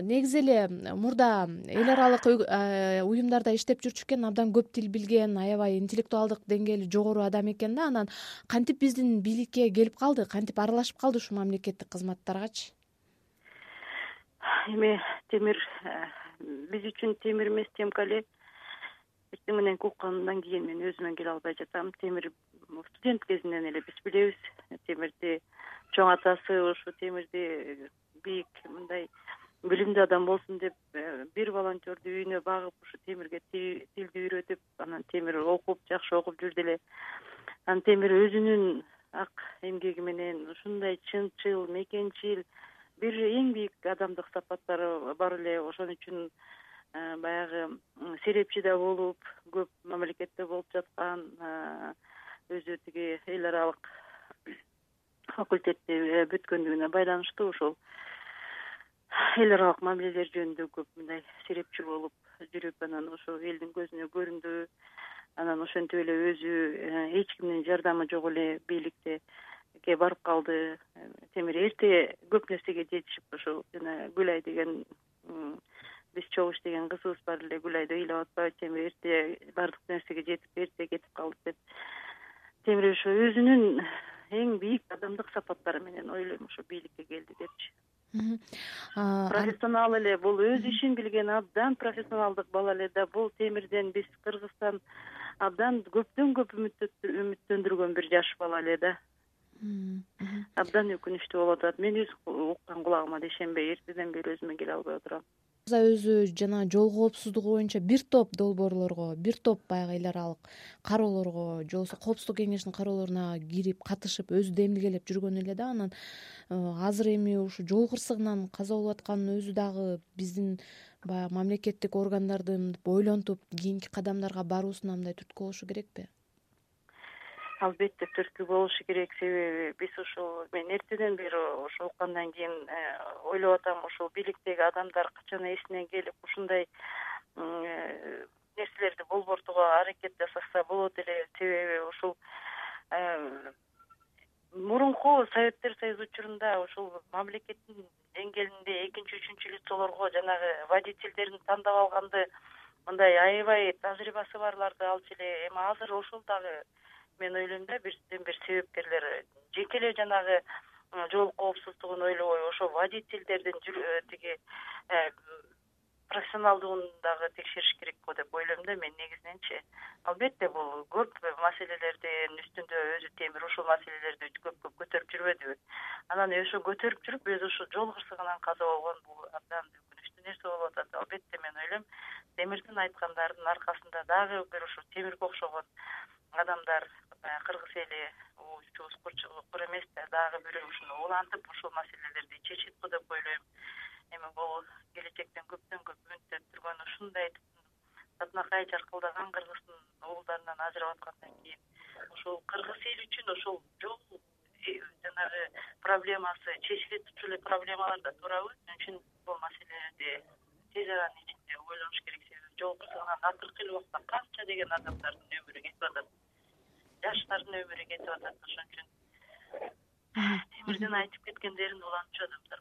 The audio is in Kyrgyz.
негизи эле мурда эл аралык уюмдарда иштеп жүрчү экен абдан көп тил билген аябай интеллектуалдык деңгээли жогору адам экен да анан кантип биздин бийликке келип калды кантип аралашып калды ушул мамлекеттик кызматтаргачы? Эми темир э, биз үчүн темир эмес темка эле эртең менен уккандан кийин мен өзүмө келе албай жатам. Темир студент кезинен эле биз билебиз. Темирди чоң атасы ушу темирди бийик мындай билимдүү адам болсун деп э, бир волонтерду үйүнө багып ушу темирге тилди үйрөтүп анан темир окуп жакшы окуп жүрдү эле анан темир өзүнүн ак эмгеги менен ушундай чынчыл мекенчил бир эң бийик адамдык сапаттары бар эле. Ошон үчүн э, баягы серепчи да болуп көп мамлекетте болуп жаткан э, өзү тиги эл аралык факультетти бүткөндүгүнө байланыштуу ушул эл аралык мамилелер жөнүндө көп мындай серепчи болуп жүрүп анан ошо элдин көзүнө көрүндү анан ошентип эле өзү э, эч кимдин жардамы жок эле бийликке барып калды. Темир эрте көп нерсеге жетишип ушул жана гүлай деген биз чогуу иштеген кызыбыз бар эле гүлайды ыйлап атпайбы темир эрте баардык нерсеге жетип эрте кетип калды деп. Темир ошо өзүнүн эң бийик адамдык сапаттары менен ойлойм ошо бийликке келди депчи профессионал эле бул өз ишин билген абдан профессионалдык бала эле да бул темирден биз кыргызстан абдан көптөн көп үмүттөндүргөн бир жаш бала эле да. Абдан өкүнүчтүү болуп атат. Мен өз уккан кулагыма да ишенбей эртеден бери өзүмө келе албай отурам өзү жана жол коопсуздугу боюнча бир топ долбоорлорго бир топ баягы эл аралык кароолорго же болбосо коопсуздук кеңешинин кароолоруна кирип катышып өзү да эмгелеп жүргөн эле да анан э, азыр эми ушу жол кырсыгынан каза болуп атканын өзү дагы биздин баягы мамлекеттик органдардын ойлонтуп кийинки кадамдарга баруусуна мындай түрткү болушу керекпи албетте түрткү болушу керек. Себеби биз ушул мен эртеден бери ошо уккандан кийин э, ойлоп атам ушул бийликтеги адамдар качан эсине келип ушундай э, нерселерди болбортууга аракет жасашса болот эле. Себеби ушул э, мурунку советтер союзу учурунда ушул мамлекеттин деңгээлинде экинчи үчүнчү лицолорго жанагы водительдерин тандап алганды мындай аябай тажрыйбасы барларды алчу эле эми азыр ошол дагы мен ойлойм да бирден бир себепкерлер жеке эле жанагы жол коопсуздугун ойлобой ошо водительдердин э, тиги э, профессионалдыгын дагы текшериш керек го деп ойлойм да мен негизиненчи албетте бул көп маселелердин үстүндө өзү темир ушул маселелерди көп көп көтөрүп жүрбөдүбү анан ошо көтөрүп жүрүп өзү ушу жол кырсыгынан каза болгон бул абдан өкүнүчтүү нерсе болуп атат. Албетте мен ойлойм темирдин айткандарынын аркасында дагы бир ушул темирге окшогон адамдар кыргыз эли убчубуз кур эмес да дагы бирөө ушуну улантып ушул маселелерди чечет го деп ойлойм. Эми бул келечектен көптөн көп үмүттөнүп турган ушундай татынакай жаркылдаган кыргыздын уулдарынан ажырап аткандан кийин ушул кыргыз эли үчүн ушул жол э, жанагы проблемасы чечиле турчу эле проблемалар да туурабы ошон үчүн бул маселелерди тез аранын ичинде ойлонуш керек. Себеби жол кырсыгынан акыркы эле убакта канча деген адамдардын өмүрү кетип атат жаштардын өмүрү кетип атат ошон үчүн. Темирдин айтып кеткендерин улантчу адамдар